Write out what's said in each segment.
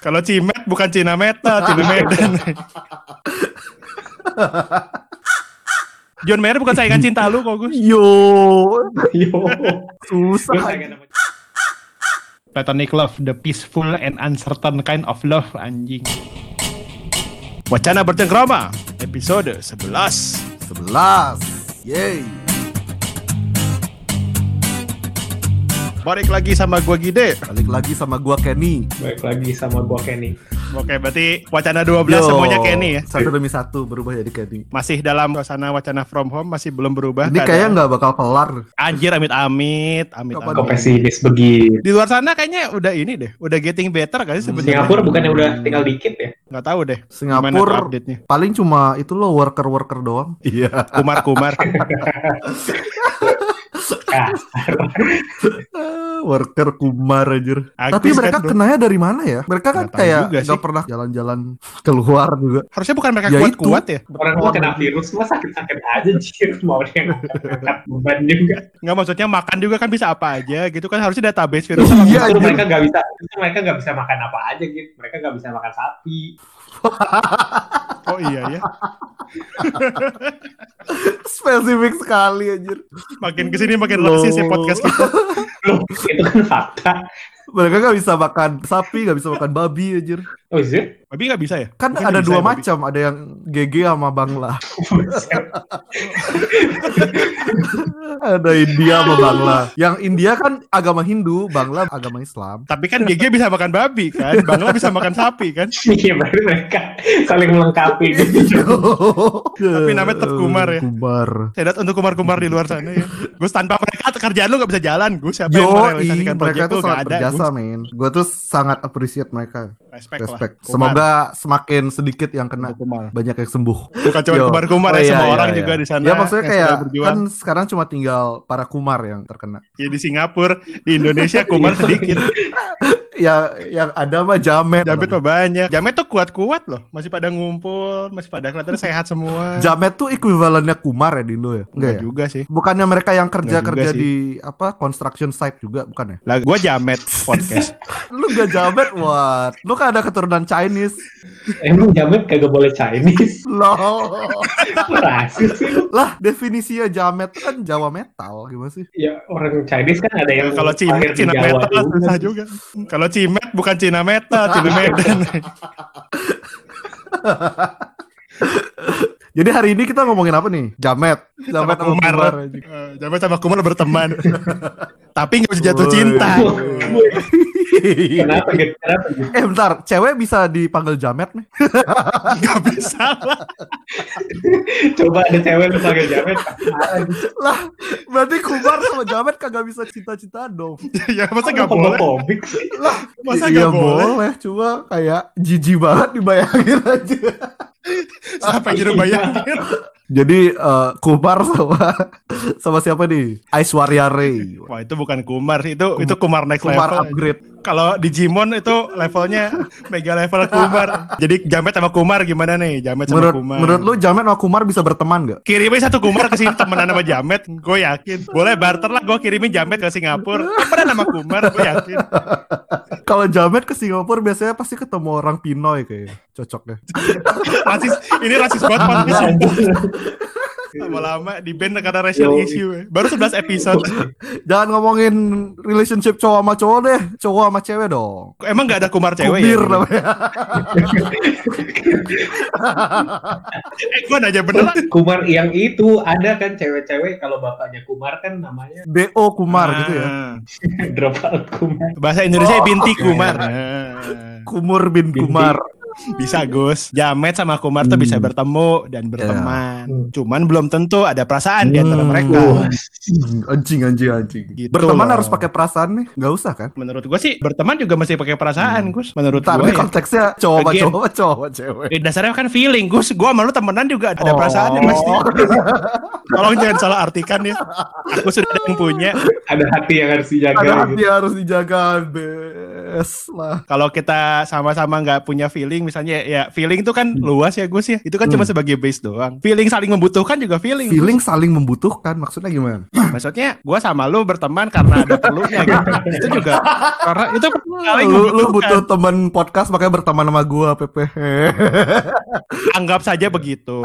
Kalau Cimet bukan Cina Meta, Cina Medan. John Mayer bukan saingan cinta lu kok Gus. Yo, Yo. susah. Platonic love, the peaceful and uncertain kind of love anjing. Wacana bercengkrama, episode 11. 11. Yeay. Balik lagi sama gua Gide. Balik lagi sama gua Kenny. Baik lagi sama gua Kenny. Oke, berarti wacana 12 semuanya Kenny ya. Satu demi satu berubah jadi Kenny. Masih dalam suasana wacana from home, masih belum berubah. Ini kayaknya nggak bakal kelar. Anjir amit-amit, amit Kapan Kok pesimis begitu? Di luar sana kayaknya udah ini deh, udah getting better kali sebenarnya. Singapura bukannya udah tinggal dikit ya? Nggak tahu deh. Singapura update-nya? paling cuma itu loh worker-worker doang. Iya. Kumar-kumar. Ah, worker kumar anjir. Aktif Tapi mereka kan, kenanya dari mana ya? Mereka kan Nggak kayak nggak pernah jalan-jalan keluar juga. Harusnya bukan mereka Ya kuat-kuat ya. orang gua kena virus mah sakit-sakit aja jir mau dia ngangkat beban juga. Nggak maksudnya makan juga kan bisa apa aja gitu kan harusnya database virus. Iya, mereka nggak bisa, mereka nggak bisa makan apa aja gitu. Mereka nggak bisa makan sapi. Oh iya ya. Spesifik sekali anjir. Makin ke sini makin rasis ya podcast kita. Loh, itu kan fakta. Mereka nggak bisa makan sapi, nggak bisa makan babi anjir. Oh iya? Babi nggak bisa ya? Kan Mungkin ada dua ya, babi. macam, ada yang GG sama Bangla. ada India sama Bangla. Yang India kan agama Hindu, Bangla agama Islam. Tapi kan GG bisa makan babi kan, Bangla bisa makan sapi kan. Iya, berarti mereka saling melengkapi gitu. Tapi namanya tetap Kumar ya. Kumar. Sedat untuk kumar-kumar di luar sana ya. Gus tanpa mereka kerjaan lu nggak bisa jalan Gus. Siapa yang Yo, merealisasikan mereka proyek tuh sangat ada berjasa, men. Gue tuh sangat appreciate mereka. Respect, Respect. lah. Kumar. Semoga semakin sedikit yang kena, kumar. banyak yang sembuh. Bukan cuma Yo. kumar-kumar Oh, ya, iya, semua iya, orang iya. juga di sana. Ya maksudnya kayak kan sekarang cuma tinggal para kumar yang terkena. Ya, di Singapura, di Indonesia kumar sedikit. ya yang ada mah jamet. Jamet mah banyak. Jamet tuh kuat-kuat loh. Masih pada ngumpul, masih pada kelihatan sehat semua. Jamet tuh ekuivalennya kumar ya di Indo ya? Enggak Enggak ya? juga sih. Bukannya mereka yang kerja Nggak juga kerja sih. di apa construction site juga bukan ya? Lah gua Jamet podcast. Lu gak jamet what? Lu kan ada keturunan Chinese. Emang jamet kagak boleh Chinese? Lol. Rasis sih lu. lah definisinya jamet kan Jawa metal gimana sih? Ya orang Chinese kan ada yang Kalau Cina Jawa Meta juga susah juga. Kalau Cimet bukan Cina Meta, Cina Medan. Jadi hari ini kita ngomongin apa nih? Jamet. Jamet sama Kumar. kumar. Eh, Jamet sama Kumar berteman. Tapi nggak bisa jatuh cinta. Kenapa gitu? Kenapa gitu? eh bentar, cewek bisa dipanggil jamet nih? Nggak bisa lah. Coba ada cewek pakai jamet. lah, berarti kumar sama jamet kagak bisa cinta-cinta dong. ya masa nggak boleh? sih? Masa iya nggak boleh? boleh, cuma kayak jijik banget dibayangin aja. Siapa yang jadi bayangin? Jadi eh, kumar sama sama siapa nih? Aishwarya Ray. Wah itu bukan Kumar, itu itu Kumar next Kumar level. upgrade. Kalau di Jimon itu levelnya mega level Kumar. Jadi Jamet sama Kumar gimana nih? Jamet sama Menurut Kumar. menurut lu Jamet sama Kumar bisa berteman gak? Kirimin satu Kumar ke sini temenan sama Jamet, gue yakin. Boleh barter lah, gue kirimin Jamet ke Singapura. Temenan sama Kumar, gue yakin. Kalau Jamet ke Singapura biasanya pasti ketemu orang Pinoy kayak cocoknya. Rasis, ini rasis banget podcast. Lama-lama di band karena racial Yo. issue. ya. Baru 11 episode. Jangan ngomongin relationship cowok sama cowok deh, cowok sama cewek dong. Emang gak ada Kumar cewek Kubir ya? namanya. Eh, gue nanya beneran. Kumar yang itu ada kan cewek-cewek kalau bapaknya Kumar kan namanya BO Kumar gitu ya. Ah. drop out Kumar. Bahasa Indonesia Oh. binti Kumar. Iya. Ah. Kumur bin Binti. Kumar. Bisa Gus. Jamet sama Kumar tuh Hmm. bisa bertemu dan berteman. Hmm. Cuman belum tentu ada perasaan di antara Hmm. mereka. Hmm, Anjing anjing anjing. Gitu Berteman loh. harus pakai perasaan nih, nggak usah kan? Menurut gua sih berteman juga masih pakai perasaan, Gus. Menurut nih ya. konteksnya cowok Again. cowok, cowok cewek. Eh, dasarnya kan feeling, Gus. Gua sama lu temenan juga ada Oh. perasaannya pasti. Tolong jangan salah artikan ya. Aku sudah ada yang punya. ada hati yang harus dijaga. Ada gitu. hati harus dijaga, bes lah. Kalau kita sama-sama nggak punya feeling, misalnya ya feeling itu kan Hmm. luas ya Gus ya. Itu kan cuma Hmm. sebagai base doang. Feeling saling membutuhkan juga feeling. Gus. Feeling saling membutuhkan maksudnya gimana? Maksudnya gue sama lu berteman karena ada perlunya gitu. itu juga karena itu saling Lu, lu butuh teman podcast makanya berteman sama gua Pepe. Anggap saja begitu.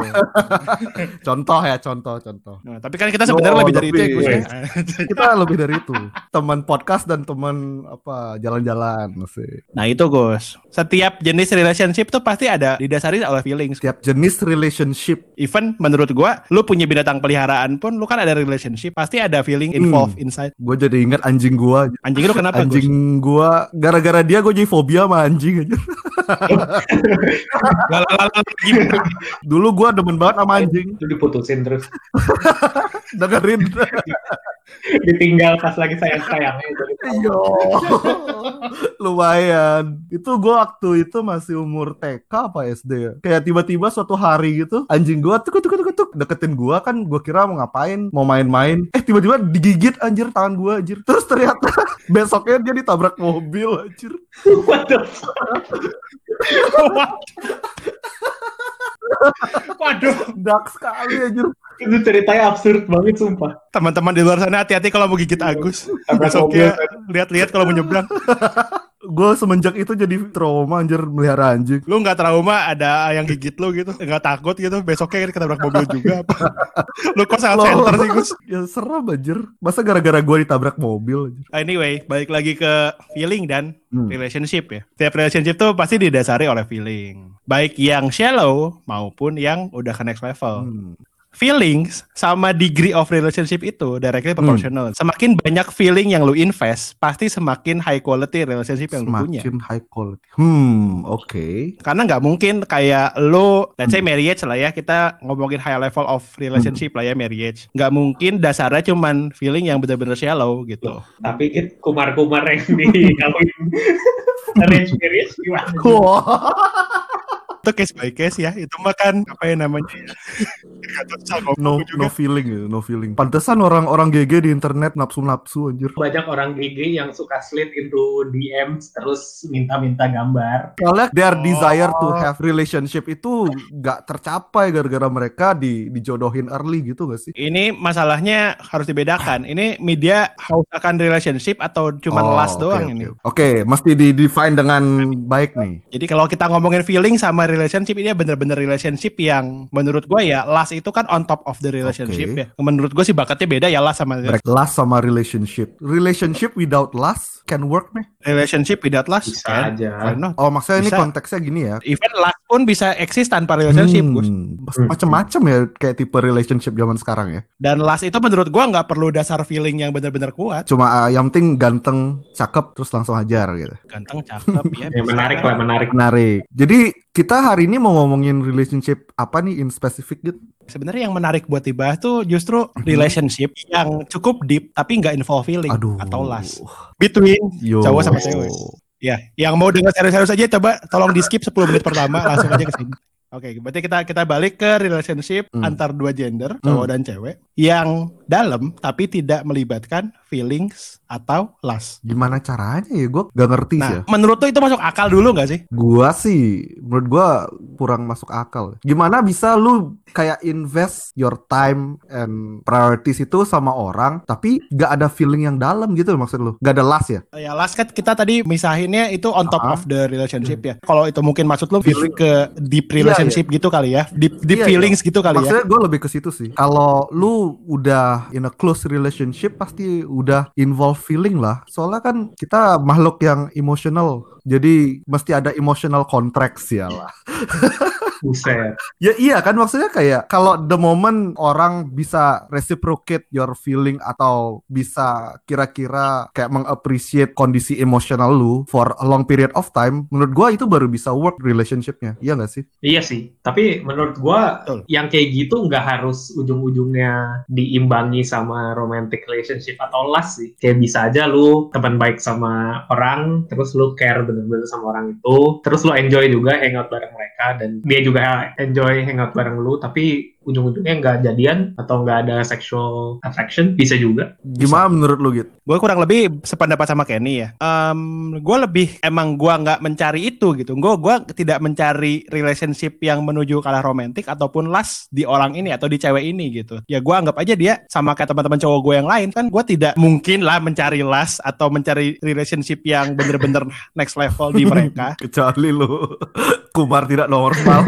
contoh ya, contoh, contoh. Nah, tapi kan kita sebenarnya Oh, lebih dari itu ya. Gus ya. Kita lebih dari itu. Teman podcast dan teman apa jalan-jalan masih. Nah itu Gus. Setiap jenis relationship tuh pasti ada didasari oleh feelings. Setiap jenis relationship Even menurut gua, lu punya binatang peliharaan pun, lu kan ada relationship, pasti ada feeling involved inside. gue jadi ingat anjing gua Anjing lu kenapa Gus? anjing gua gara-gara dia gue jadi fobia sama anjing aja dulu gua demen banget sama anjing Itu diputusin terus. dengerin Ditinggal pas lagi sayang-sayangnya. Iya. lumayan itu gua waktu itu masih umur TK apa SD ya kayak tiba-tiba suatu hari gitu anjing gua tuk tuk tuk tuk deketin gua kan gua kira mau ngapain mau main-main eh tiba-tiba digigit anjir tangan gua anjir terus ternyata besoknya dia ditabrak mobil anjir What the fuck? Waduh, dark sekali anjir Itu ceritanya absurd banget sumpah. teman-teman di luar sana hati-hati kalau mau gigit Agus. Tabrak Besoknya mobil. lihat-lihat kalau mau nyebrang. Gue semenjak itu jadi trauma anjir melihara anjing Lu nggak trauma ada yang gigit lu gitu, nggak takut gitu. Besoknya ketabrak mobil juga. apa? lu kok sangat Loh. center sih Gus. ya serem anjir masa gara-gara gue ditabrak mobil anjir Anyway, balik lagi ke feeling dan Hmm. relationship ya. Tiap relationship tuh pasti didasari oleh feeling. Baik yang shallow maupun yang udah ke next level. Hmm. Feelings sama degree of relationship itu directly Hmm. proportional. Semakin banyak feeling yang lu invest, pasti semakin high quality relationship yang lu punya. semakin high quality hmm oke Karena nggak mungkin kayak lu, let's say Hmm. marriage lah ya, kita ngomongin high level of relationship lah ya marriage. Nggak mungkin dasarnya cuman feeling yang bener-bener shallow gitu. Tapi it kumar-kumar yang dikawin. Arrange marriage gimana? Itu case by case ya, itu mah kan apa ya namanya ya. No no feeling ya no feeling pantesan orang-orang GG di internet nafsu-nafsu anjir Banyak orang GG yang suka slid into DMs terus minta-minta gambar. Soalnya their desire to Oh. have relationship itu nggak tercapai gara-gara mereka di dijodohin early gitu gak sih? Ini masalahnya harus dibedakan. Ini media haus akan relationship atau cuma Oh, last oke, doang oke. ini. Oke, mesti di define dengan baik nih. Jadi kalau kita ngomongin feeling sama relationship ini bener-bener relationship yang menurut gue ya last itu kan on top of the relationship Oke. ya. Menurut gue sih bakatnya beda ya last sama Break last sama relationship. Relationship without last can work nih. relationship without last. Bisa kan? aja. Oh, maksudnya ini Bisa. konteksnya gini ya. Even last pun bisa eksis tanpa relationship, Gus. Hmm, macem-macem ya kayak tipe relationship zaman sekarang ya. Dan last itu menurut gua nggak perlu dasar feeling yang benar-benar kuat. Cuma uh, yang penting ganteng, cakep, terus langsung hajar gitu. Ganteng, cakep ya. Bisa. menarik lah, menarik. Menarik. Jadi kita hari ini mau ngomongin relationship apa nih in specific gitu? Sebenarnya yang menarik buat dibahas tuh justru relationship yang cukup deep tapi nggak involve feeling Aduh. atau last. Between Yo. cowok sama cewek. Ya, yang mau dengar serius-serius aja coba tolong di skip 10 menit pertama langsung aja ke sini. Oke, berarti kita kita balik ke relationship Hmm. antar dua gender, cowok dan cewek yang dalam tapi tidak melibatkan feelings atau lust. Gimana caranya ya? Gue gak ngerti sih ya. Nah, menurut tuh itu masuk akal dulu nggak sih? Gua sih, menurut gua kurang masuk akal. Gimana bisa lu kayak invest your time and priorities itu sama orang, tapi gak ada feeling yang dalam gitu maksud lu? Gak ada last ya? Ya last kan kita tadi misahinnya itu on top Ah. of the relationship ya. Kalau itu mungkin maksud lu Feeling. ke deep relationship gitu kali ya, deep deep Iya, feelings gitu kali ya. Maksudnya gue lebih ke situ sih. Kalau lu udah in a close relationship pasti udah involve feeling lah. Soalnya kan kita makhluk yang emotional. Jadi mesti ada emotional contracts ya lah. Buset. Ya iya kan maksudnya kayak kalau the moment orang bisa reciprocate your feeling atau bisa kira-kira kayak mengappreciate kondisi emosional lu for a long period of time, menurut gua itu baru bisa work relationshipnya. Iya gak sih? Iya sih, tapi menurut gua Betul. yang kayak gitu nggak harus ujung-ujungnya diimbangi sama romantic relationship atau lust sih. Kayak bisa aja lu teman baik sama orang, terus lu care bener-bener sama orang itu, terus lu enjoy juga hangout bareng mereka. Dan dia juga enjoy hangout bareng lu tapi ujung-ujungnya nggak jadian atau nggak ada sexual attraction bisa juga Gimana menurut lu gitu? Gue kurang lebih sependapat sama Kenny ya. Um, gue lebih emang gue nggak mencari itu gitu. Gue gua tidak mencari relationship yang menuju ke arah romantik ataupun last di orang ini atau di cewek ini gitu. Ya gue anggap aja dia sama kayak teman-teman cowok gue yang lain kan. Gue tidak mungkin lah mencari last atau mencari relationship yang bener-bener next level di mereka. Kecuali lu kumar tidak normal.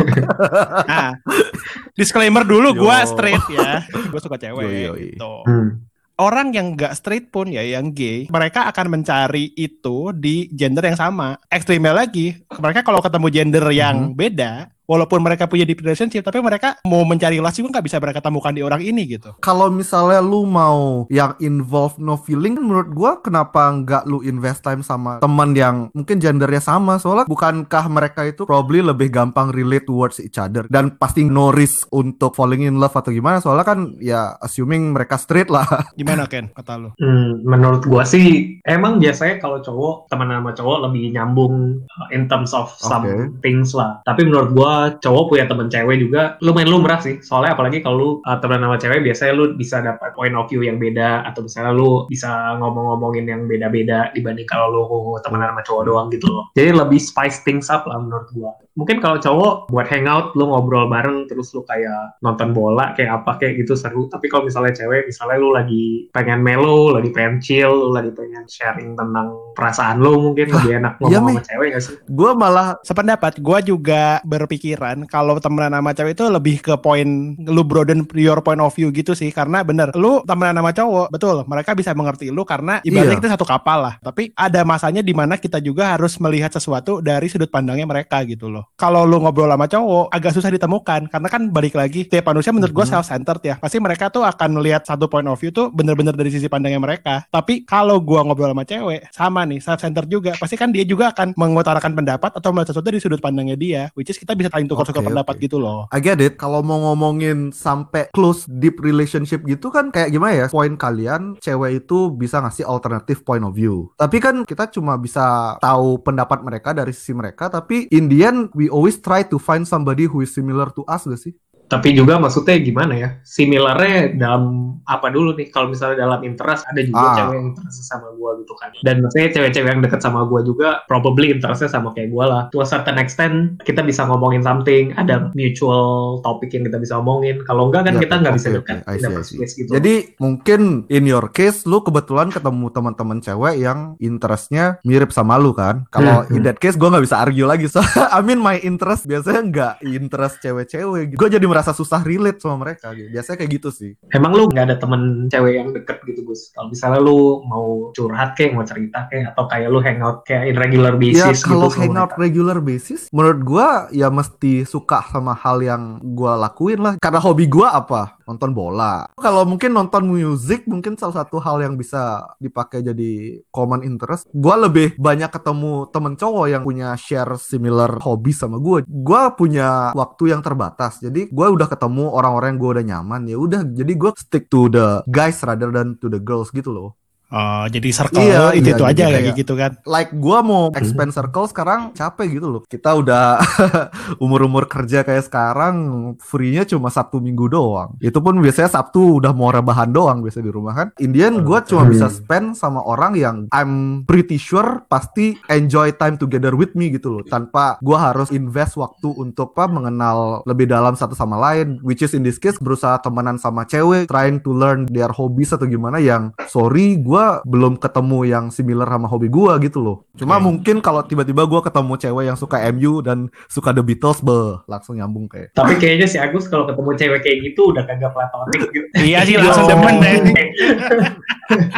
Nah, disclaimer dulu gue straight ya. Gue suka cewek Yo, yo, yo. gitu. Hmm. orang yang nggak straight pun ya yang gay mereka akan mencari itu di gender yang sama ekstrimnya lagi mereka kalau ketemu gender yang beda walaupun mereka punya deep relationship tapi mereka mau mencari last juga nggak bisa mereka temukan di orang ini gitu Kalau misalnya lu mau yang involve no feeling, menurut gua kenapa nggak lu invest time sama teman yang mungkin gendernya sama? Soalnya bukankah mereka itu probably lebih gampang relate towards each other dan pasti no risk untuk falling in love atau gimana? Soalnya kan ya assuming mereka straight lah. gimana Ken kata lu Hmm, menurut gua sih emang biasanya kalau cowok teman sama cowok lebih nyambung uh, in terms of some Oke. things lah. Tapi menurut gua cowok punya teman cewek juga lumayan lumrah sih. Soalnya apalagi kalau lu uh, teman sama cewek biasanya lu bisa dapat point of view yang beda atau misalnya lu bisa ngomong-ngomongin yang beda-beda dibanding kalau lu teman sama cowok doang gitu loh. Jadi lebih spice things up lah menurut gua. Mungkin kalau cowok buat hangout lu ngobrol bareng terus lu kayak nonton bola kayak apa kayak gitu seru. Tapi kalau misalnya cewek misalnya lu lagi pengen melo, lagi pengen chill, lu lagi pengen sharing tentang perasaan lu mungkin lebih enak iya, ngomong sama cewek gak sih? gua malah sependapat gue juga berpikiran kalau temenan sama cewek itu lebih ke poin lu broaden your point of view gitu sih. Karena bener lu temenan sama cowok betul mereka bisa mengerti lu karena ibaratnya Iya. kita satu kapal lah. Tapi ada masanya di mana kita juga harus melihat sesuatu dari sudut pandangnya mereka gitu loh. Kalau lu ngobrol sama cowok agak susah ditemukan. Karena kan balik lagi tiap manusia menurut gue Mhm. self centered ya. Pasti mereka tuh akan melihat satu point of view tuh bener-bener dari sisi pandangnya mereka. Tapi kalau gua ngobrol sama cewek sama nih self centered juga. Pasti kan dia juga akan mengutarakan pendapat atau melihat sesuatu dari sudut pandangnya dia which is kita bisa saling tukar-tukar Oke, pendapat oke. gitu loh I get it. Kalau mau ngomongin sampai close deep relationship gitu kan kayak gimana ya? Poin kalian cewek itu bisa ngasih alternative point of view. Tapi kan kita cuma bisa tahu pendapat mereka dari sisi mereka. Tapi in the end we always try to find somebody who is similar to us gak sih? Tapi juga maksudnya gimana ya? Similarnya dalam apa dulu nih? Kalau misalnya dalam interest ada juga Ah. cewek yang interest sama gua gitu kan. Dan maksudnya cewek-cewek yang deket sama gua juga probably interestnya sama kayak gua lah. To a certain extent kita bisa ngomongin something, ada mutual topik yang kita bisa omongin. Kalau enggak kan Ya, kita nggak bisa oke, dekat see, see. place gitu. Jadi mungkin in your case lu kebetulan ketemu teman-teman cewek yang interestnya mirip sama lu kan. Kalau Hmm, in that case gue nggak bisa argue lagi so I mean my interest biasanya nggak interest cewek-cewek. Gue jadi merasa susah relate sama mereka. Gitu. Biasanya kayak gitu sih. Emang lu nggak ada temen cewek yang deket gitu Gus? Kalau misalnya lu mau curhat kayak mau cerita kayak atau kayak lu hangout kayak in regular Ya basis kalau gitu sama hangout mereka. regular basis, menurut gua ya mesti suka sama hal yang gua lakuin lah. Karena hobi gua apa? Nonton bola. Kalau mungkin nonton musik, mungkin salah satu hal yang bisa dipakai jadi common interest. Gua lebih banyak ketemu temen cowok yang punya share similar hobi sama gua. Gua punya waktu yang terbatas, jadi gua udah ketemu orang-orang yang gua udah nyaman. Ya udah, jadi gua stick to the guys rather than to the girls gitu loh. Oh, jadi circle Iya, itu iya, itu aja jadi kayak kayak- gitu kan like gua mau expand circle sekarang capek gitu loh. Kita udah umur-umur kerja kayak sekarang free-nya cuma Sabtu Minggu doang. Itu pun biasanya Sabtu udah mau rebahan doang biasa di rumah kan. Indian gua cuma Hmm. bisa spend sama orang yang I'm pretty sure pasti enjoy time together with me gitu loh. Tanpa gua harus invest waktu untuk apa mengenal lebih dalam satu sama lain which is in this case berusaha temenan sama cewek trying to learn their hobbies atau gimana yang sorry gua belum ketemu yang similar sama hobi gua gitu loh. Cuma Oke. mungkin kalau tiba-tiba gua ketemu cewek yang suka MU dan suka The Beatles, beh, langsung nyambung kayak. Tapi kayaknya si Agus kalau ketemu cewek kayak gitu udah kagak platonik gitu. iya sih langsung demen deh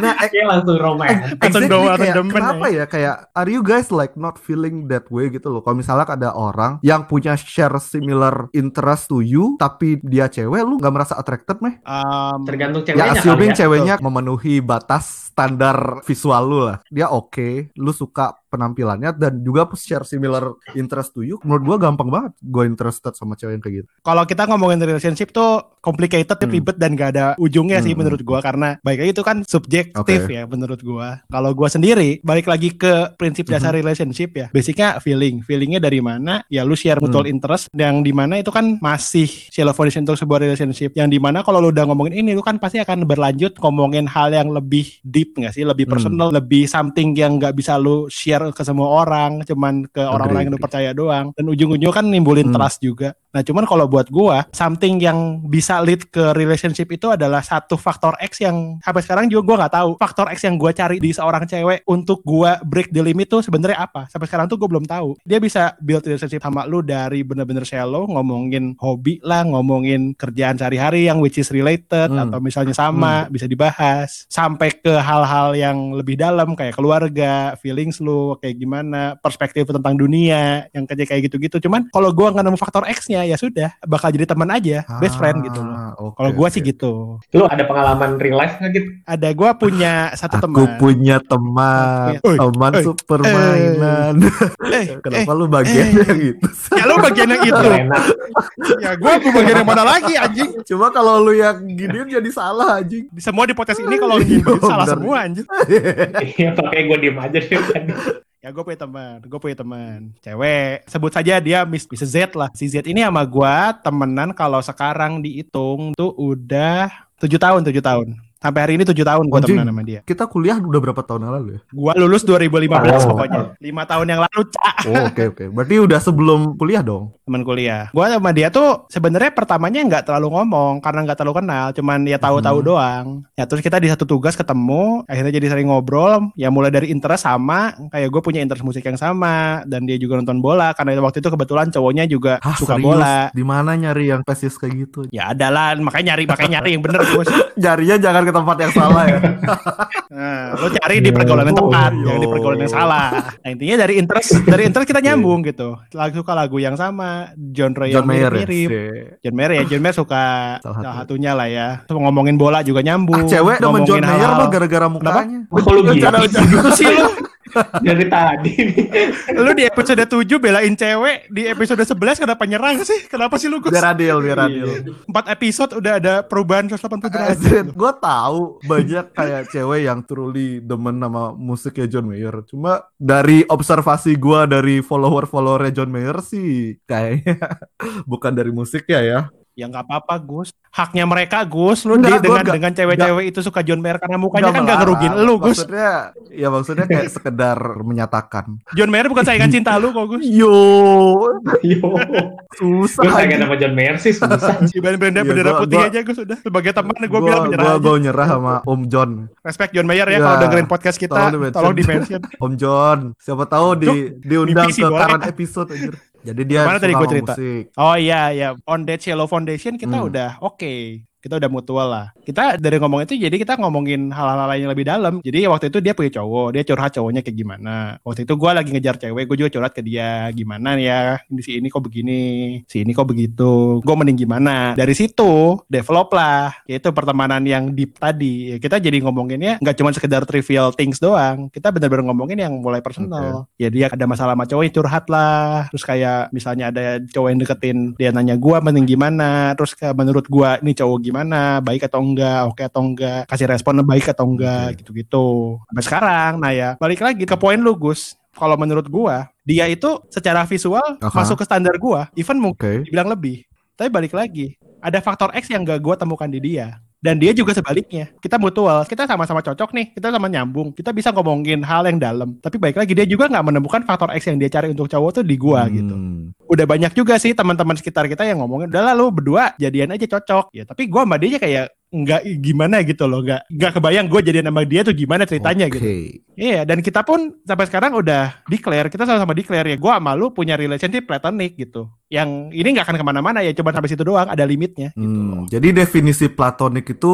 Nah, eh, Kayak langsung romantis. Langsung exactly kayak, demen kenapa ya kayak are you guys like not feeling that way gitu loh. Kalau misalnya ada orang yang punya share similar interest to you tapi dia cewek lu nggak merasa attracted meh? Um, Tergantung Ya ceweknya assuming kali ya. ceweknya memenuhi batas standar visual lu lah. Dia oke, lu suka penampilannya dan juga share similar interest to you, menurut gua gampang banget gue interested sama cewek yang kayak gitu. Kalau kita ngomongin relationship tuh complicated, Hmm. ribet dan gak ada ujungnya sih Hmm. menurut gua karena baik lagi itu kan subjektif Oke. ya menurut gua. Kalau gua sendiri balik lagi ke prinsip Hmm. dasar relationship ya. Basicnya feeling. Feelingnya dari mana? Ya lu share mutual Hmm. interest yang di mana itu kan masih shallow foundation untuk sebuah relationship. Yang di mana kalau lu udah ngomongin ini lu kan pasti akan berlanjut ngomongin hal yang lebih deep nggak sih? Lebih Hmm. personal, lebih something yang nggak bisa lu share ke semua orang, cuman ke orang-orang yang agree. percaya doang. Dan ujung-ujungnya kan nimbulin Hmm. trust juga. Nah, cuman kalau buat gua, something yang bisa lead ke relationship itu adalah satu faktor X yang sampai sekarang juga gua nggak tahu. Faktor X yang gua cari di seorang cewek untuk gua break the limit tuh sebenarnya apa? Sampai sekarang tuh gua belum tahu. Dia bisa build relationship sama lu dari bener-bener shallow, ngomongin hobi lah, ngomongin kerjaan sehari-hari yang which is related Hmm. atau misalnya sama, bisa dibahas sampai ke hal-hal yang lebih dalam kayak keluarga, feelings lu kayak gimana, perspektif tentang dunia yang kayak kayak gitu-gitu. Cuman kalau gua nggak nemu faktor X-nya ya sudah bakal jadi teman aja, best friend gitu loh. Ah, oke, Kalau gua oke. sih gitu. Lu ada pengalaman real life nggak gitu? Ada gua punya satu Aku teman. punya teman, Oi, teman oi, permainan. Eh, Kenapa eh, lu bagiannya gitu? ya lu bagian yang itu. Enak. ya gua mau bagian yang mana lagi anjing? Cuma kalau lu yang giniin jadi salah anjing. Di semua di podcast ini kalau nyimpen salah Bener. semua anjing. Iya, pakai gue diem aja deh tadi. Ya gue punya teman, gue punya teman cewek. Sebut saja dia Miss, Miss Z lah. Si Z ini sama gue temenan kalau sekarang dihitung tuh udah tujuh tahun, tujuh tahun. Sampai hari ini tujuh tahun gue temenan sama dia. Kita kuliah udah berapa tahun yang lalu ya? Gue lulus 2015 Oh. pokoknya. Lima tahun yang lalu, cak. Oh oke oke. Berarti udah sebelum kuliah dong. Temen kuliah. Gue sama dia tuh sebenarnya pertamanya nggak terlalu ngomong karena nggak terlalu kenal. Cuman ya tahu-tahu Hmm. doang. Ya terus kita di satu tugas ketemu. Akhirnya jadi sering ngobrol. Ya mulai dari interest sama. Kayak gue punya interest musik yang sama. Dan dia juga nonton bola. Karena waktu itu kebetulan cowoknya juga Hah suka serius? bola. Di mana nyari yang pesis kayak gitu? Ya adalah makanya nyari makanya nyari yang bener Gus. Jarinya jangan ke tempat yang salah ya. Nah, lo cari di pergaulan yang tepat, iya. jangan di pergaulan yang salah. Nah, intinya dari interest dari interest kita nyambung gitu. Lagu suka lagu yang sama, genre yang John ya. mirip-mirip. Si- John Mayer ya, John Mayer suka Salah salah, satu. satunya lah ya. Terus ngomongin bola juga nyambung. Ah, cewek demen ngomongin John Mayer mah gara-gara mukanya. Lu gitu. Gitu sih lu. Dari tadi nih? Lu di episode 7 belain cewek, di episode 11 kenapa nyerang sih? Kenapa sih lu Gus? Biar adil, biar adil. Empat episode udah ada perubahan 180 derajat. gue tahu banyak kayak cewek yang truly demen sama musiknya John Mayer. Cuma dari observasi gue dari follower-followernya John Mayer sih kayaknya bukan dari musiknya ya. Ya nggak apa-apa Gus. Haknya mereka Gus. Lu Enggak, dengan nggak- dengan cewek-cewek itu suka John Mayer karena mukanya kan nggak ngerugin lu Gus. Maksudnya ya maksudnya kayak sekedar menyatakan. John Mayer bukan saingan cinta lu kok Gus. Yo, Yo, susah. gue anjing. sama John Mayer sih susah. Dibanding bendera Iya, bendera putih gua- aja Gus udah. Sebagai teman gue Gua- bilang menyerah gua, aja. gua nyerah sama Om John. Respect John Mayer ya Ya, kalau dengerin podcast kita. tolong di mention. Om John, siapa tahu di diundang ke current episode anjir. Jadi dia suka tadi gua sama cerita? musik. Oh iya ya, on that Shallow Foundation kita Hmm. udah oke. Kita udah mutual lah. Kita dari ngomong itu jadi kita ngomongin hal-hal lain yang lebih dalam. Jadi waktu itu dia punya cowok, dia curhat cowoknya kayak gimana. Waktu itu gua lagi ngejar cewek, gue juga curhat ke dia gimana ya. Ini si ini kok begini, si ini kok begitu. Gue mending gimana. Dari situ develop lah. Yaitu pertemanan yang deep tadi. Kita jadi ngomonginnya nggak cuma sekedar trivial things doang. Kita benar-benar ngomongin yang mulai personal. Ya dia ada masalah sama cowok curhat lah. Terus kayak misalnya ada cowok yang deketin dia nanya gua mending gimana. Terus kayak menurut gua ini cowok gimana, baik atau enggak, oke atau enggak, kasih respon baik atau enggak gitu-gitu. Sampai sekarang, nah ya balik lagi ke poin lu Gus. Kalau menurut gua, dia itu secara visual Aha. masuk ke standar gua, even mungkin Oke. dibilang lebih. Tapi balik lagi, ada faktor X yang gak gua temukan di dia. Dan dia juga sebaliknya. Kita mutual, kita sama-sama cocok nih, kita sama nyambung. Kita bisa ngomongin hal yang dalam. Tapi baik lagi dia juga nggak menemukan faktor X yang dia cari untuk cowok tuh di gua gitu. Udah banyak juga sih teman-teman sekitar kita yang ngomongin, udah lalu berdua jadian aja cocok. Ya tapi gua sama dia kayak nggak gimana gitu loh, nggak nggak kebayang gue jadian sama dia tuh gimana ceritanya Oke. gitu. Iya, dan kita pun sampai sekarang udah declare, kita sama-sama declare ya, gue sama lu punya relationship platonic gitu. Yang ini nggak akan ke mana-mana ya, cuma sampai situ doang, ada limitnya gitu Hmm, loh. jadi definisi platonic itu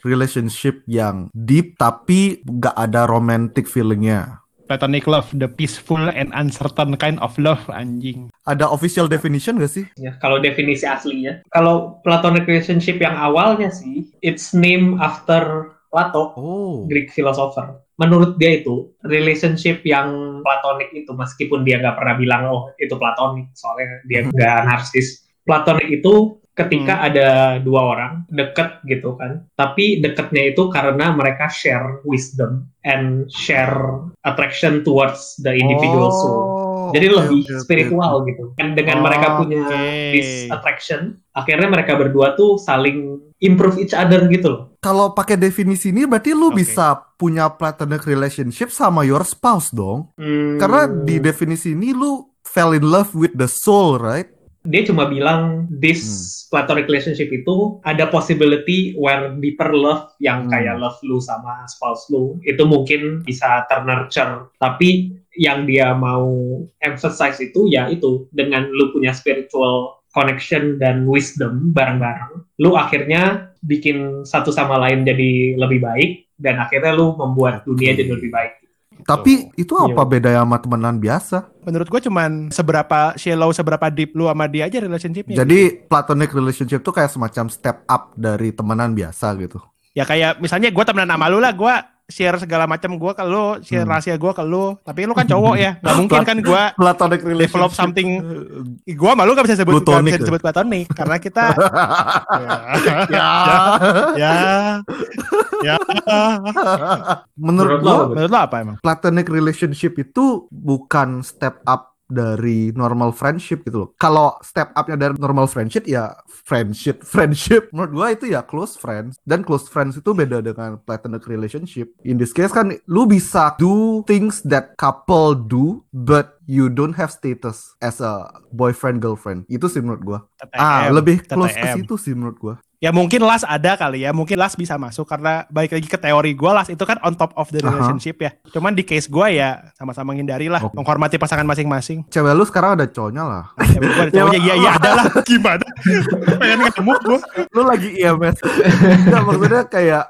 relationship yang deep tapi gak ada romantic feelingnya. Platonic love, the peaceful and uncertain kind of love, anjing. Ada official definition gak sih? Ya, kalau definisi aslinya, kalau platonic relationship yang awalnya sih, it's named after Plato, Oh. Greek philosopher. menurut dia itu relationship yang platonik itu meskipun dia nggak pernah bilang oh itu platonik soalnya dia nggak narsis platonik itu ketika ada dua orang deket gitu kan tapi deketnya itu karena mereka share wisdom and share attraction towards the individual soul jadi lebih oke, spiritual oke. gitu kan dengan Oh, mereka punya oke. this attraction akhirnya mereka berdua tuh saling improve each other gitu loh Kalau pakai definisi ini berarti lu Oke. bisa punya platonic relationship sama your spouse dong. Hmm, Karena di definisi ini lu fell in love with the soul, right? Dia cuma bilang this Hmm. platonic relationship itu ada possibility where deeper love yang Hmm. kayak love lu sama spouse lu itu mungkin bisa ternurture tapi yang dia mau emphasize itu ya itu dengan lu punya spiritual connection dan wisdom bareng-bareng lu akhirnya bikin satu sama lain jadi lebih baik dan akhirnya lu membuat dunia jadi lebih baik Tapi itu apa Iya. bedanya sama temenan biasa? Menurut gue cuman seberapa shallow, seberapa deep lu sama dia aja relationshipnya. Jadi platonic relationship tuh kayak semacam step up dari temenan biasa gitu. Ya kayak misalnya gue temenan sama lu lah, gue share segala macam gue ke lu, share Hmm. rahasia gue ke lu. Tapi lu kan cowok ya, nggak mungkin kan gue Platonic develop something. Gue malu gak bisa sebut gak Plutonic bisa ya? disebut platonik karena kita ya. ya ya Menurut Menurut lo menurut lo apa emang? platonic relationship itu bukan step up dari normal friendship gitu loh. Kalau step upnya dari normal friendship ya friendship, friendship. Menurut gua itu ya close friends dan close friends itu beda dengan platonic relationship. In this case kan lu bisa do things that couple do but you don't have status as a boyfriend girlfriend. Itu sih menurut gua. Ah, lebih close ke situ sih menurut gua. Ya mungkin las ada kali ya, mungkin las bisa masuk karena balik lagi ke teori gue las itu kan on top of the relationship ya. Cuman di case gue ya sama-sama menghindari lah, Oke. menghormati pasangan masing-masing. Cewek lu sekarang ada cowoknya lah. Ya, gua ada cowoknya, iya iya ada lah. Gimana? Pengen ketemu gue. lu lagi IMS. Enggak maksudnya kayak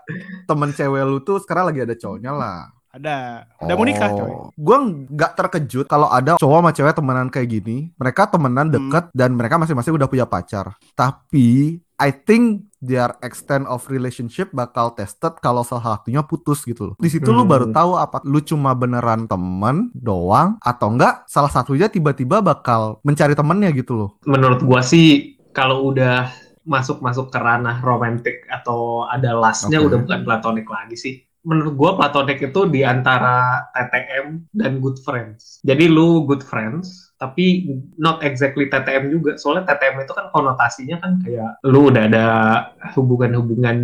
temen cewek lu tuh sekarang lagi ada cowoknya lah. Ada. Udah mau nikah coy. Gue nggak terkejut kalau ada cowok sama cewek temenan kayak gini. Mereka temenan Hmm. deket dan mereka masing-masing udah punya pacar. Tapi I think their extent of relationship bakal tested kalau salah satunya putus gitu loh. Di situ lu Hmm. baru tahu apa lu cuma beneran temen doang atau enggak salah satunya tiba-tiba bakal mencari temennya gitu loh. menurut gua sih kalau udah masuk-masuk ke ranah romantik atau ada lastnya Oke. udah bukan platonik lagi sih. Menurut gua platonik itu di antara TTM dan good friends. Jadi lu good friends tapi not exactly TTM juga. Soalnya TTM itu kan konotasinya kan kayak lu udah ada hubungan-hubungan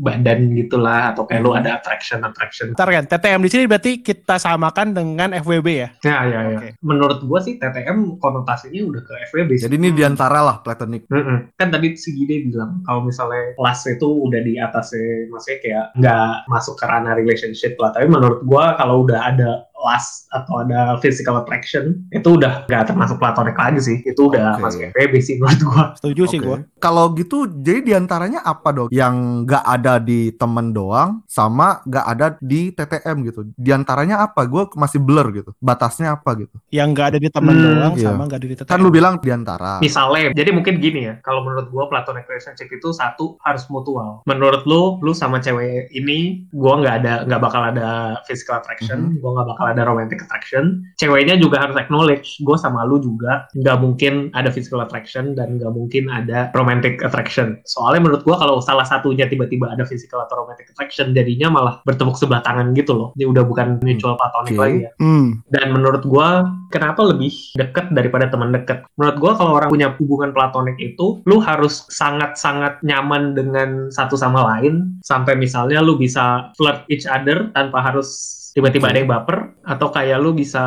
badan gitulah atau kayak lu ada attraction attraction. Ntar kan, TTM di sini berarti kita samakan dengan FWB ya. Ya ya ya. Oke. Menurut gua sih TTM konotasinya udah ke FWB sih. Jadi ini di antara lah platonic. Mm-mm. Kan tadi si Gide bilang kalau misalnya kelas itu udah di atasnya, maksudnya kayak nggak masuk ke ranah relationship lah. Tapi menurut gua kalau udah ada lust atau ada physical attraction itu udah nggak termasuk platonik lagi sih. Itu udah Oke. masuk FWB sih menurut gua. Setuju sih Oke. gue. Kalau gitu, jadi di antaranya apa dong? Yang nggak ada di temen doang, sama nggak ada di TTM gitu. Di antaranya apa? Gue masih blur gitu. Batasnya apa gitu? Yang nggak ada di temen Hmm, doang iya. sama nggak ada di TTM. Kan lu bilang di antara. Misalnya, jadi mungkin gini ya, kalau menurut gua platonic relationship itu satu harus mutual. Menurut lu, lu sama cewek ini, gua nggak ada, nggak bakal ada physical attraction, gua nggak bakal ada romantic attraction. Ceweknya juga harus acknowledge, gua sama lu juga nggak mungkin ada physical attraction dan nggak mungkin ada romantic attraction. Soalnya menurut gua kalau salah satunya tiba-tiba ada physical atau romantic attraction, jadinya malah bertepuk sebelah tangan gitu loh. Ini udah bukan mutual platonic Oke. lagi ya. Hmm. Dan menurut gua kenapa lebih deket daripada teman deket? Menurut gua kalau orang punya hubungan platonik itu, lu harus sangat-sangat nyaman dengan satu sama lain sampai misalnya lu bisa flirt each other tanpa harus tiba-tiba ada yang baper atau kayak lu bisa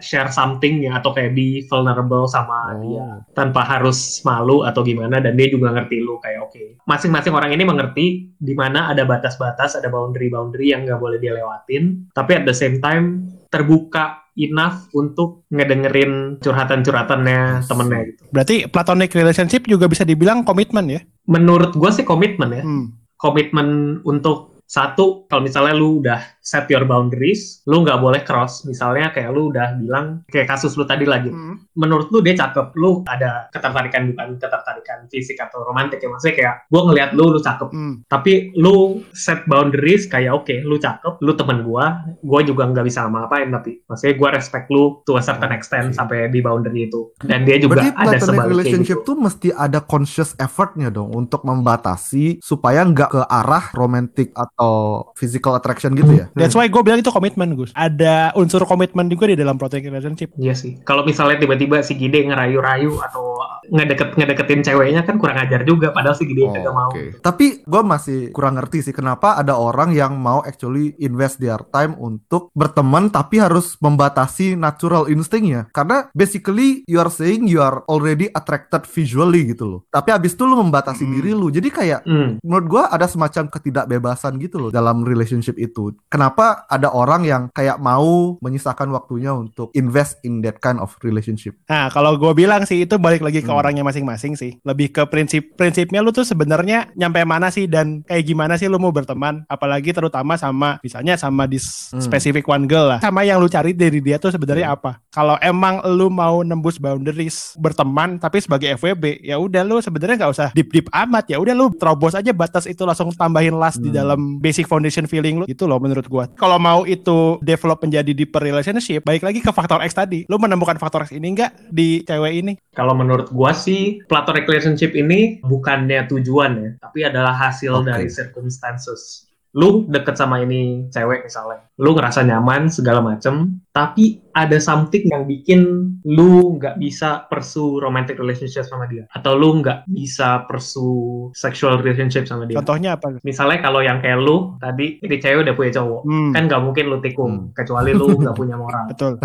share something ya atau kayak be vulnerable sama Oh. dia tanpa harus malu atau gimana dan dia juga ngerti lu kayak oke masing-masing orang ini mengerti di mana ada batas-batas ada boundary-boundary yang nggak boleh dia lewatin tapi at the same time terbuka enough untuk ngedengerin curhatan-curhatannya temennya gitu. Berarti platonic relationship juga bisa dibilang komitmen ya. Menurut gue sih komitmen ya, Hmm. komitmen untuk satu kalau misalnya lu udah set your boundaries, lu nggak boleh cross. Misalnya kayak lu udah bilang kayak kasus lu tadi lagi. Hmm. Menurut lu dia cakep, lu ada ketertarikan bukan ketertarikan fisik atau romantik ya maksudnya kayak gue ngelihat lu lu cakep. Hmm. Tapi lu set boundaries kayak oke, lu cakep, lu temen gua, gua juga nggak bisa ngapain tapi maksudnya gua respect lu to a certain extent Oke. sampai di boundary itu. Dan dia juga Berarti ada sebaliknya relationship gitu. tuh mesti ada conscious effortnya dong untuk membatasi supaya nggak ke arah romantic atau physical attraction gitu ya. That's why gue bilang itu komitmen Gus. Ada unsur komitmen juga di dalam platonic relationship. Iya sih. Kalau misalnya tiba-tiba si Gide ngerayu-rayu atau ngedeket ngedeketin ceweknya kan kurang ajar juga padahal si Gide Oh, kagak mau. oke. Tapi gue masih kurang ngerti sih kenapa ada orang yang mau actually invest their time untuk berteman tapi harus membatasi natural instingnya. Karena basically you are saying you are already attracted visually gitu loh. Tapi abis itu lu membatasi Hmm. diri lu. Jadi kayak Hmm. menurut gua ada semacam ketidakbebasan gitu loh dalam relationship itu. Kenapa ada orang yang kayak mau menyisakan waktunya untuk invest in that kind of relationship? Nah, kalau gue bilang sih itu balik lagi ke Hmm. orangnya masing-masing sih. Lebih ke prinsip prinsipnya lu tuh sebenarnya nyampe mana sih dan kayak gimana sih lu mau berteman, apalagi terutama sama misalnya sama di Hmm. specific one girl lah. Sama yang lu cari dari dia tuh sebenarnya apa? Kalau emang lu mau nembus boundaries berteman tapi sebagai FWB, ya udah lu sebenarnya nggak usah deep deep amat ya. Udah lu terobos aja batas itu langsung tambahin last di Hmm. dalam basic foundation feeling lu. Itu loh menurut gua. Kalau mau itu develop menjadi deeper relationship, baik lagi ke faktor X tadi. Lu menemukan faktor X ini enggak di cewek ini? Kalau menurut gua sih platonic relationship ini bukannya tujuan ya, tapi adalah hasil Oke. dari circumstances. Lu deket sama ini cewek misalnya, lu ngerasa nyaman segala macem, tapi ada something yang bikin lu nggak bisa pursue romantic relationship sama dia, atau lu nggak bisa pursue sexual relationship sama dia. Contohnya apa? Misalnya kalau yang kayak lu tadi, ini cewek udah punya cowok, Hmm, kan nggak mungkin lu tikung, Hmm. kecuali lu nggak punya moral betul.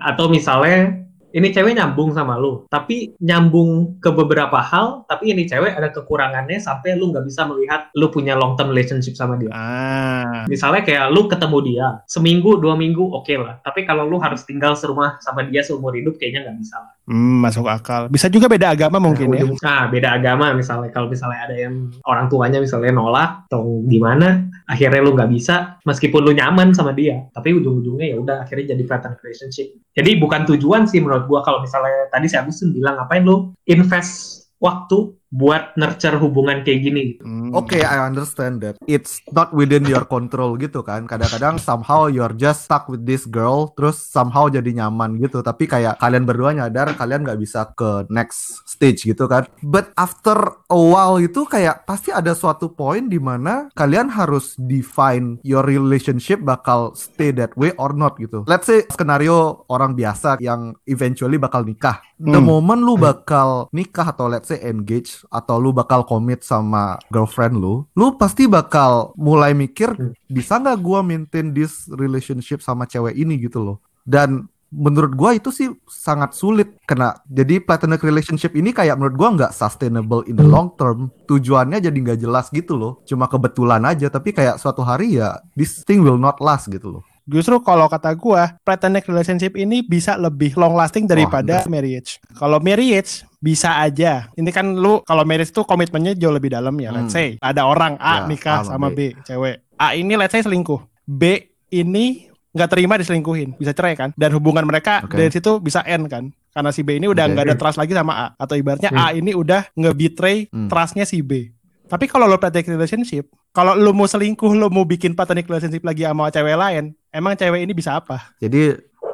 atau misalnya ini cewek nyambung sama lu, tapi nyambung ke beberapa hal, tapi ini cewek ada kekurangannya sampai lu nggak bisa melihat lu punya long term relationship sama dia. Ah, Misalnya kayak lu ketemu dia seminggu dua minggu oke lah, tapi kalau lu harus tinggal serumah sama dia seumur hidup kayaknya nggak bisa. lah. Hmm, masuk akal. Bisa juga beda agama mungkin Nah, ya. ujung- Nah, beda agama misalnya kalau misalnya ada yang orang tuanya misalnya nolak atau gimana, akhirnya lu nggak bisa meskipun lu nyaman sama dia, tapi ujung-ujungnya ya udah akhirnya jadi platonic relationship. Jadi bukan tujuan sih menurut gua kalau misalnya tadi si Agustin bilang ngapain lu invest waktu buat nurture hubungan kayak gini gitu. Hmm. Oke, I understand that. It's not within your control gitu kan. Kadang-kadang somehow you're just stuck with this girl, terus somehow jadi nyaman gitu. Tapi kayak kalian berdua nyadar kalian nggak bisa ke next stage gitu kan. But after a while itu kayak pasti ada suatu point di mana kalian harus define your relationship bakal stay that way or not gitu. Let's say skenario orang biasa yang eventually bakal nikah. The Hmm. moment lu bakal nikah atau let's say engage atau lu bakal commit sama girlfriend lu, lu pasti bakal mulai mikir Hmm. bisa nggak gua maintain this relationship sama cewek ini gitu loh. Dan menurut gua itu sih sangat sulit kena. Jadi platonic relationship ini kayak menurut gua nggak sustainable in the long term. Tujuannya jadi nggak jelas gitu loh. Cuma kebetulan aja. Tapi kayak suatu hari ya this thing will not last gitu loh. Justru kalau kata gua, platonic relationship ini bisa lebih long lasting daripada marriage. Kalau marriage bisa aja. Ini kan lu kalau marriage tuh komitmennya jauh lebih dalam ya. Let's Hmm. say ada orang A Ya, nikah sama sama B, cewek. A ini let's say selingkuh. B ini nggak terima diselingkuhin, bisa cerai kan? Dan hubungan mereka Oke. dari situ bisa end kan? Karena si B ini udah nggak ada trust lagi sama A. Atau ibaratnya Hmm. A ini udah nge-betray Hmm. trustnya si B. Tapi kalau lo platonic relationship, kalau lo mau selingkuh, lo mau bikin platonic relationship lagi sama cewek lain, emang cewek ini bisa apa? Jadi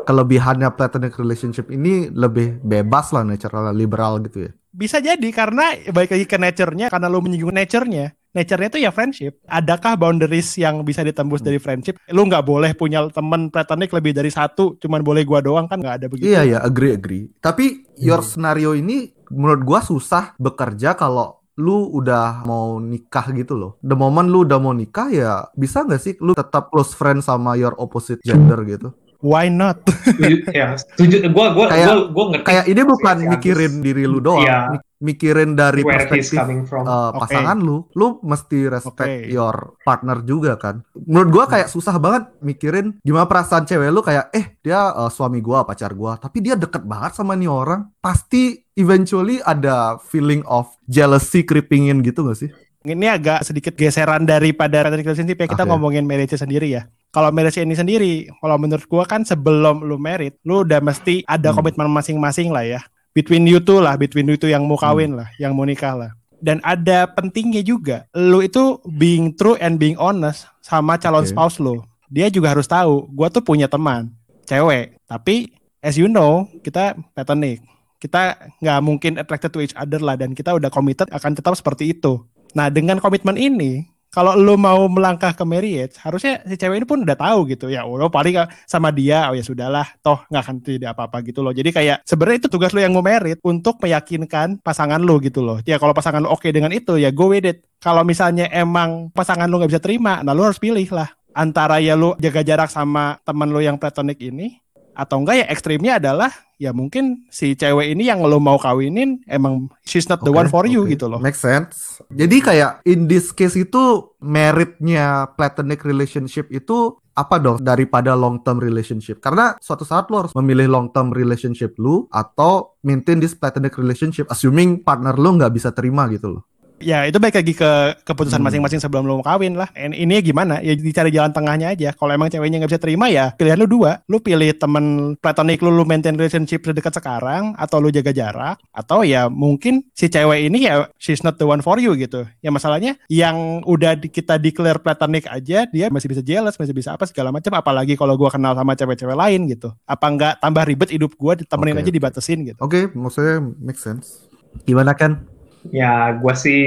kelebihannya platonic relationship ini lebih bebas lah natural liberal gitu ya. Bisa jadi karena balik lagi ke nature-nya karena lu menyinggung nature-nya. Nature-nya itu ya friendship. Adakah boundaries yang bisa ditembus dari friendship? Lu nggak boleh punya temen platonik lebih dari satu, cuman boleh gua doang kan nggak ada begitu. Iya ya, agree agree. Tapi your scenario ini menurut gua susah bekerja kalau lu udah mau nikah gitu loh. The moment lu udah mau nikah ya bisa nggak sih lu tetap close friend sama your opposite gender gitu? Why not? Setuju, ya, setuju. Gua gua Kayak- gua gua ngerti. Kayak ini bukan si Agus. mikirin diri lu doang, Iya. mik- mikirin dari where perspektif uh, pasangan lu, lu mesti respect Oke. your partner juga kan. Menurut gua kayak susah banget mikirin gimana perasaan cewek lu kayak eh dia uh, suami gua, pacar gua, tapi dia deket banget sama nih orang. Pasti eventually ada feeling of jealousy creeping in gitu gak sih? Ini agak sedikit geseran daripada relationship ya kita Oke. ngomongin marriage sendiri ya. Kalau marriage ini sendiri, kalau menurut gua kan sebelum lu married, lu udah mesti ada Hmm. komitmen masing-masing lah ya. Between you two lah, between you two yang mau kawin lah, yang mau nikah lah. Dan ada pentingnya juga, lu itu being true and being honest sama calon Oke. spouse lu. Dia juga harus tahu, gua tuh punya teman, cewek. Tapi as you know, kita platonic. Kita nggak mungkin attracted to each other lah dan kita udah committed akan tetap seperti itu. Nah, dengan komitmen ini, kalau lu mau melangkah ke marriage, harusnya si cewek ini pun udah tahu gitu ya. Oh, paling sama dia, oh ya sudahlah, toh nggak akan tidak apa-apa gitu loh. Jadi kayak sebenarnya itu tugas lu yang mau married untuk meyakinkan pasangan lu gitu loh. Ya kalau pasangan lu oke dengan itu ya go with it. Kalau misalnya emang pasangan lu nggak bisa terima, nah lu harus pilih lah antara ya lu jaga jarak sama teman lu yang platonic ini atau enggak ya ekstrimnya adalah ya mungkin si cewek ini yang lo mau kawinin emang she's not the Oke, one for you oke. gitu loh. Make sense. Jadi kayak in this case itu meritnya platonic relationship itu apa dong daripada long term relationship? Karena suatu saat lo harus memilih long term relationship lu atau maintain this platonic relationship assuming partner lu nggak bisa terima gitu loh. Ya itu baik lagi ke keputusan Hmm. masing-masing sebelum lo mau kawin lah. And ini gimana? Ya dicari jalan tengahnya aja. Kalau emang ceweknya nggak bisa terima ya pilihan lu dua. Lu pilih temen platonic lu, lu maintain relationship sedekat sekarang atau lu jaga jarak atau ya mungkin si cewek ini ya she's not the one for you gitu. Ya masalahnya yang udah di- kita declare platonic aja dia masih bisa jealous, masih bisa apa segala macam apalagi kalau gua kenal sama cewek-cewek lain gitu. Apa nggak tambah ribet hidup gua ditemenin Oke, aja dibatasin gitu. Oke, maksudnya make sense. Gimana kan? Ya, gue sih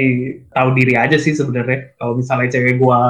tahu diri aja sih sebenarnya. Kalau misalnya cewek gue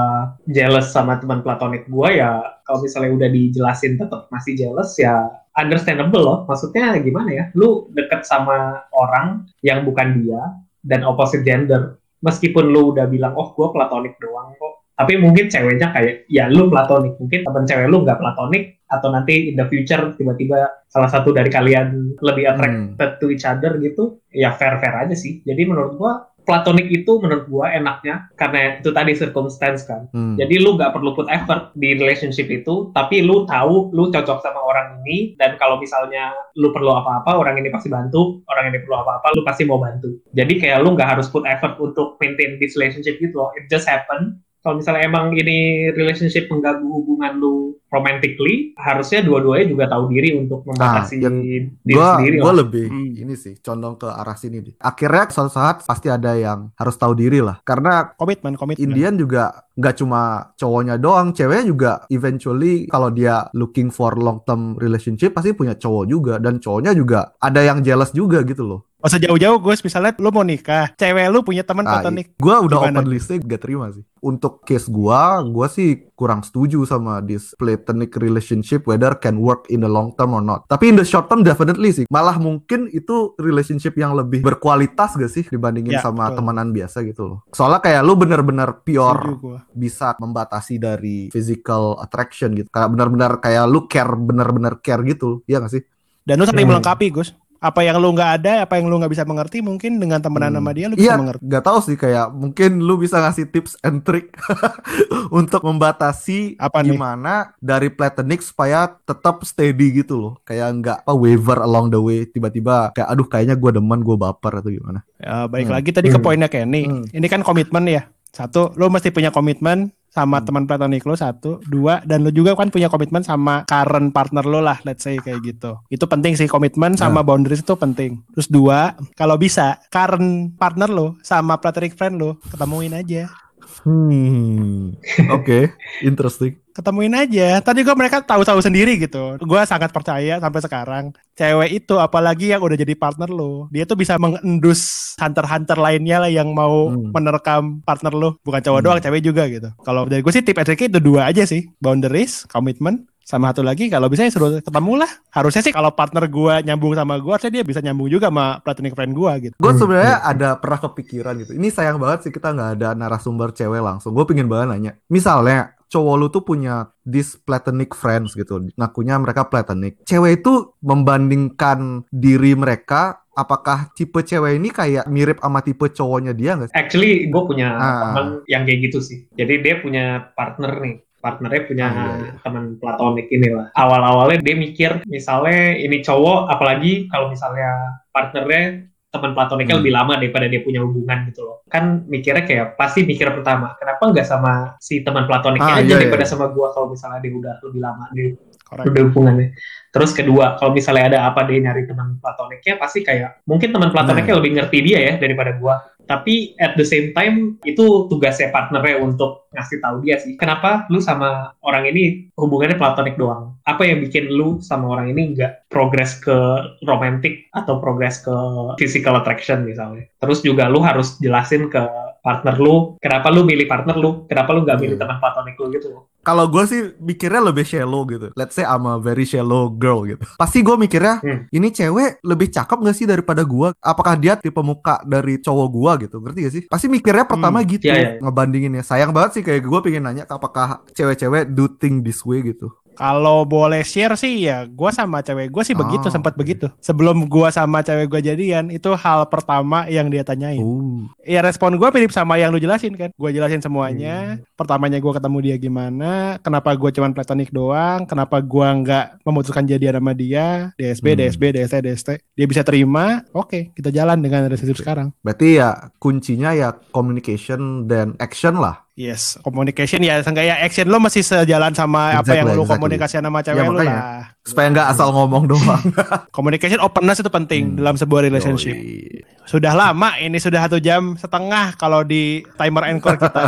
jealous sama teman platonik gue, ya kalau misalnya udah dijelasin tetap masih jealous, ya understandable loh. Maksudnya gimana ya? Lu deket sama orang yang bukan dia dan opposite gender. Meskipun lu udah bilang, oh gue platonik doang kok. Tapi mungkin ceweknya kayak, ya lu platonik. Mungkin temen cewek lu nggak platonik, atau nanti in the future tiba-tiba salah satu dari kalian lebih attracted to each other gitu, ya fair-fair aja sih. Jadi menurut gua platonik itu menurut gua enaknya karena itu tadi circumstance kan. Hmm. Jadi lu nggak perlu put effort di relationship itu, tapi lu tahu lu cocok sama orang ini dan kalau misalnya lu perlu apa-apa, orang ini pasti bantu, orang ini perlu apa-apa, lu pasti mau bantu. Jadi kayak lu nggak harus put effort untuk maintain this relationship gitu loh. It just happen. Kalau misalnya emang ini relationship mengganggu hubungan lu romantically, harusnya dua-duanya juga tahu diri untuk membatasi yang diri Gua, sendiri lah. lebih Hmm. ini sih condong ke arah sini deh. Akhirnya suatu saat pasti ada yang harus tahu diri lah. Karena Komitmen, komitmen. Indian juga nggak cuma cowoknya doang, ceweknya juga eventually kalau dia looking for long term relationship pasti punya cowok juga dan cowoknya juga ada yang jealous juga gitu loh. Gak usah jauh-jauh Gus, misalnya lu mau nikah, cewek lu punya teman Nah, platonik. gua udah Gimana? open listnya gak terima sih. Untuk case gua, gua sih kurang setuju sama this platonic relationship whether can work in the long term or not. Tapi in the short term definitely sih. Malah mungkin itu relationship yang lebih berkualitas gak sih dibandingin Ya, sama betul. temenan biasa gitu loh. Soalnya kayak lu bener-bener pure bisa membatasi dari physical attraction gitu. Kayak bener-bener kayak lu care bener-bener care gitu. Iya gak sih? Dan lu saling Hmm. melengkapi Gus. Apa yang lu nggak ada, apa yang lu nggak bisa mengerti, mungkin dengan temenan Hmm. sama dia lu bisa Iya, mengerti. nggak tahu sih kayak mungkin lu bisa ngasih tips and trick untuk membatasi Apa nih? gimana dari platonic supaya tetap steady gitu loh. Kayak nggak apa waver along the way tiba-tiba kayak aduh kayaknya gua demen gua baper atau gimana. Ya, baik Hmm. lagi tadi ke Hmm. poinnya Kenny. Hmm. Ini kan komitmen ya. Satu, lu mesti punya komitmen sama Hmm. teman platonik lu satu, dua, dan lu juga kan punya komitmen sama current partner lu lah, let's say kayak gitu. Itu penting sih komitmen sama boundaries itu penting. Terus dua, kalau bisa current partner lu sama platonic friend lu ketemuin aja. Hmm. Oke, interesting. ketemuin aja. Tadi gua mereka tahu-tahu sendiri gitu. Gua sangat percaya sampai sekarang cewek itu apalagi yang udah jadi partner lo, dia tuh bisa mengendus hunter-hunter lainnya lah yang mau Hmm. menerkam partner lo. Bukan cowok Hmm. doang, cewek juga gitu. Kalau dari gue sih tip and itu dua aja sih, boundaries, komitmen. Sama satu lagi kalau bisa ya suruh ketemu lah. Harusnya sih kalau partner gua nyambung sama gua, harusnya dia bisa nyambung juga sama platonic friend gua gitu. Gue Hmm, sebenarnya ada pernah kepikiran gitu. Ini sayang banget sih kita nggak ada narasumber cewek langsung. Gue pingin banget nanya. Misalnya cowok lu tuh punya this platonic friends gitu. Ngakunya mereka platonic. Cewek itu membandingkan diri mereka apakah tipe cewek ini kayak mirip sama tipe cowoknya dia nggak sih? Actually, gue punya Ah. teman yang kayak gitu sih. Jadi dia punya partner nih. Partnernya punya Ah, iya, iya. teman platonik inilah. Awal-awalnya dia mikir, misalnya ini cowok, apalagi kalau misalnya partnernya teman platoniknya Hmm. lebih lama daripada dia punya hubungan gitu loh. Kan mikirnya kayak pasti mikir pertama, kenapa nggak sama si teman platoniknya Ah, aja iya, daripada iya. sama gua kalau misalnya dia udah lebih lama di Correct. udah hubungannya. Terus kedua, kalau misalnya ada apa dia nyari teman platoniknya pasti kayak mungkin teman platoniknya lebih ngerti dia ya daripada gua. Tapi at the same time itu tugasnya partnernya untuk ngasih tahu dia sih. Kenapa lu sama orang ini hubungannya platonik doang? Apa yang bikin lu sama orang ini nggak progress ke romantic atau progress ke physical attraction misalnya? Terus juga lu harus jelasin ke partner lu, kenapa lu milih partner lu, kenapa lu nggak milih Hmm. teman platonik lu gitu. Kalau gue sih mikirnya lebih shallow gitu. Let's say I'm a very shallow girl gitu. Pasti gue mikirnya, Hmm. ini cewek lebih cakep gak sih daripada gue? Apakah dia tipe muka dari cowok gue gitu? Ngerti gak sih? Pasti mikirnya pertama gitu. iya, iya. Ngebandinginnya. Sayang banget sih kayak gue pengen nanya apakah cewek-cewek do think this way gitu. Kalau boleh share sih ya, gue sama cewek gue sih begitu, Oh, sempat begitu. Sebelum gue sama cewek gue jadian, itu hal pertama yang dia tanyain. Oh. Ya respon gue mirip sama yang lu jelasin kan. Gue jelasin semuanya. Hmm. Pertamanya gue ketemu dia gimana, kenapa gue cuman platonik doang, kenapa gue nggak memutuskan jadian sama dia, DSB, Hmm. DSB, DST, DST. Dia bisa terima, oke kita jalan dengan relationship sekarang. Berarti ya kuncinya ya communication dan action lah. Yes, communication ya seenggaknya action lo masih sejalan sama apa yang Exactly, lu exactly. komunikasikan sama cewek Ya, makanya. lah. Supaya nggak asal ngomong doang. Communication openness itu penting Hmm. dalam sebuah relationship. Yoi. Sudah lama ini sudah satu jam setengah kalau di timer encore kita.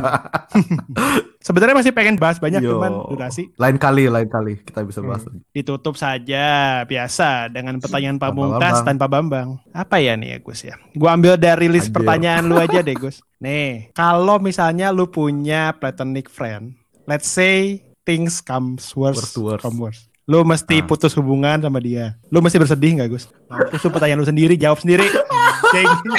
Sebenarnya masih pengen bahas banyak Yo. cuman durasi Lain kali, lain kali kita bisa bahas. Hmm. ditutup saja biasa dengan pertanyaan Tanpa pamungkas Bambang. tanpa Bambang. Apa ya nih ya Gus ya? Gua ambil dari list Anjir. pertanyaan lu aja deh Gus. Nih, kalau misalnya lu punya platonic friend, let's say things comes worse, Worse worse. from worse. Lu mesti Ah. putus hubungan sama dia. Lu mesti bersedih nggak Gus? Mampus lu pertanyaan lu sendiri, jawab sendiri. Anjing.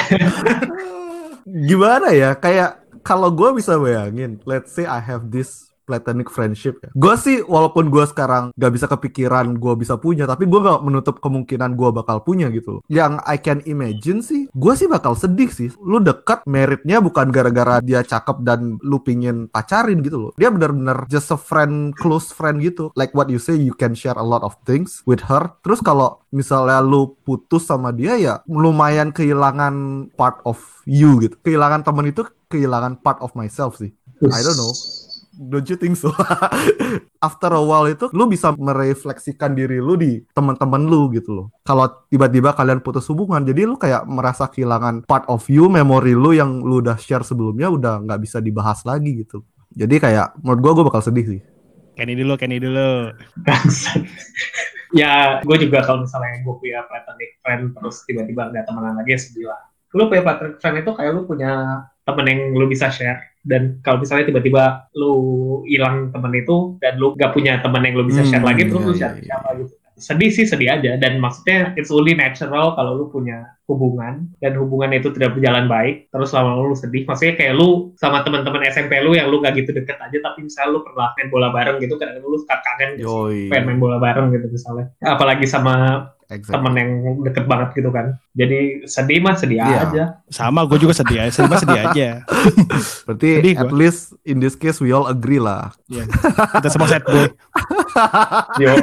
gimana ya kayak kalau gue bisa bayangin let's say I have this platonic friendship ya. Gue sih walaupun gue sekarang gak bisa kepikiran gue bisa punya, tapi gue gak menutup kemungkinan gue bakal punya gitu loh. Yang I can imagine sih, gue sih bakal sedih sih. Lu deket meritnya bukan gara-gara dia cakep dan lu pingin pacarin gitu loh. Dia bener-bener just a friend, close friend gitu. Like what you say, you can share a lot of things with her. Terus kalau misalnya lu putus sama dia ya lumayan kehilangan part of you gitu. Kehilangan temen itu kehilangan part of myself sih. I don't know. Don't you think so? After a while itu lu bisa merefleksikan diri lu di teman-teman lu gitu loh. Kalau tiba-tiba kalian putus hubungan, jadi lu kayak merasa kehilangan part of you, memori lu yang lu udah share sebelumnya udah nggak bisa dibahas lagi gitu. Jadi kayak menurut gua gua bakal sedih sih. Kenny dulu, Kenny dulu. Ya, gue juga kalau misalnya gue punya platonic friend terus tiba-tiba nggak temenan lagi ya sedih lah. Lu punya platonic friend itu kayak lu punya temen yang lu bisa share. Dan kalau misalnya tiba-tiba lu hilang temen itu dan lu gak punya temen yang lu bisa Hmm, share lagi, terus iya, lu iya, share iya. siapa gitu. Sedih sih sedih aja. Dan maksudnya it's only natural kalau lu punya hubungan dan hubungan itu tidak berjalan baik terus lama-lama lu sedih. Maksudnya kayak lu sama teman-teman SMP lu yang lu gak gitu deket aja tapi misalnya lu pernah main bola bareng gitu kadang lu suka kangen gitu. Pengen main bola bareng gitu misalnya. Apalagi sama Exactly. temen yang deket banget gitu kan jadi sedih mah sedih Iya. aja Sama, gue juga sedih aja. Sedih, sedih aja. Berarti Sedih at gua. least in this case we all agree lah. Iya. Kita semua sad boy. yo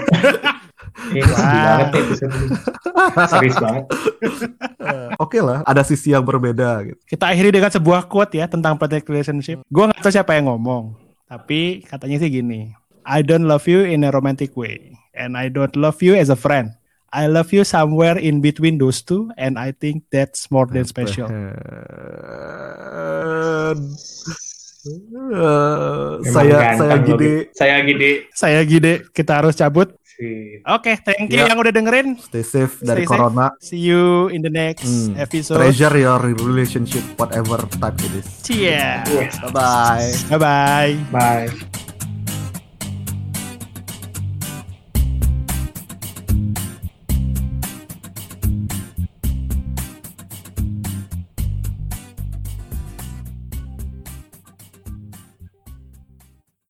Ini banget nih. Serius banget. Oke lah, ada sisi yang berbeda gitu. Kita akhiri dengan sebuah quote ya tentang platonic relationship. Gue nggak tahu siapa yang ngomong, tapi katanya sih gini. I don't love you in a romantic way, and I don't love you as a friend. I love you somewhere in between those two, and I think that's more than special. Eh, saya saya Bi. Saya gini. Saya gede, kita harus cabut. Oke, thank you Ya. yang udah dengerin. stay safe dari Stay safe. corona. See you in the next Hmm. episode. Treasure your relationship whatever type it is. Cheers. Yes. Bye bye. Bye bye. Bye.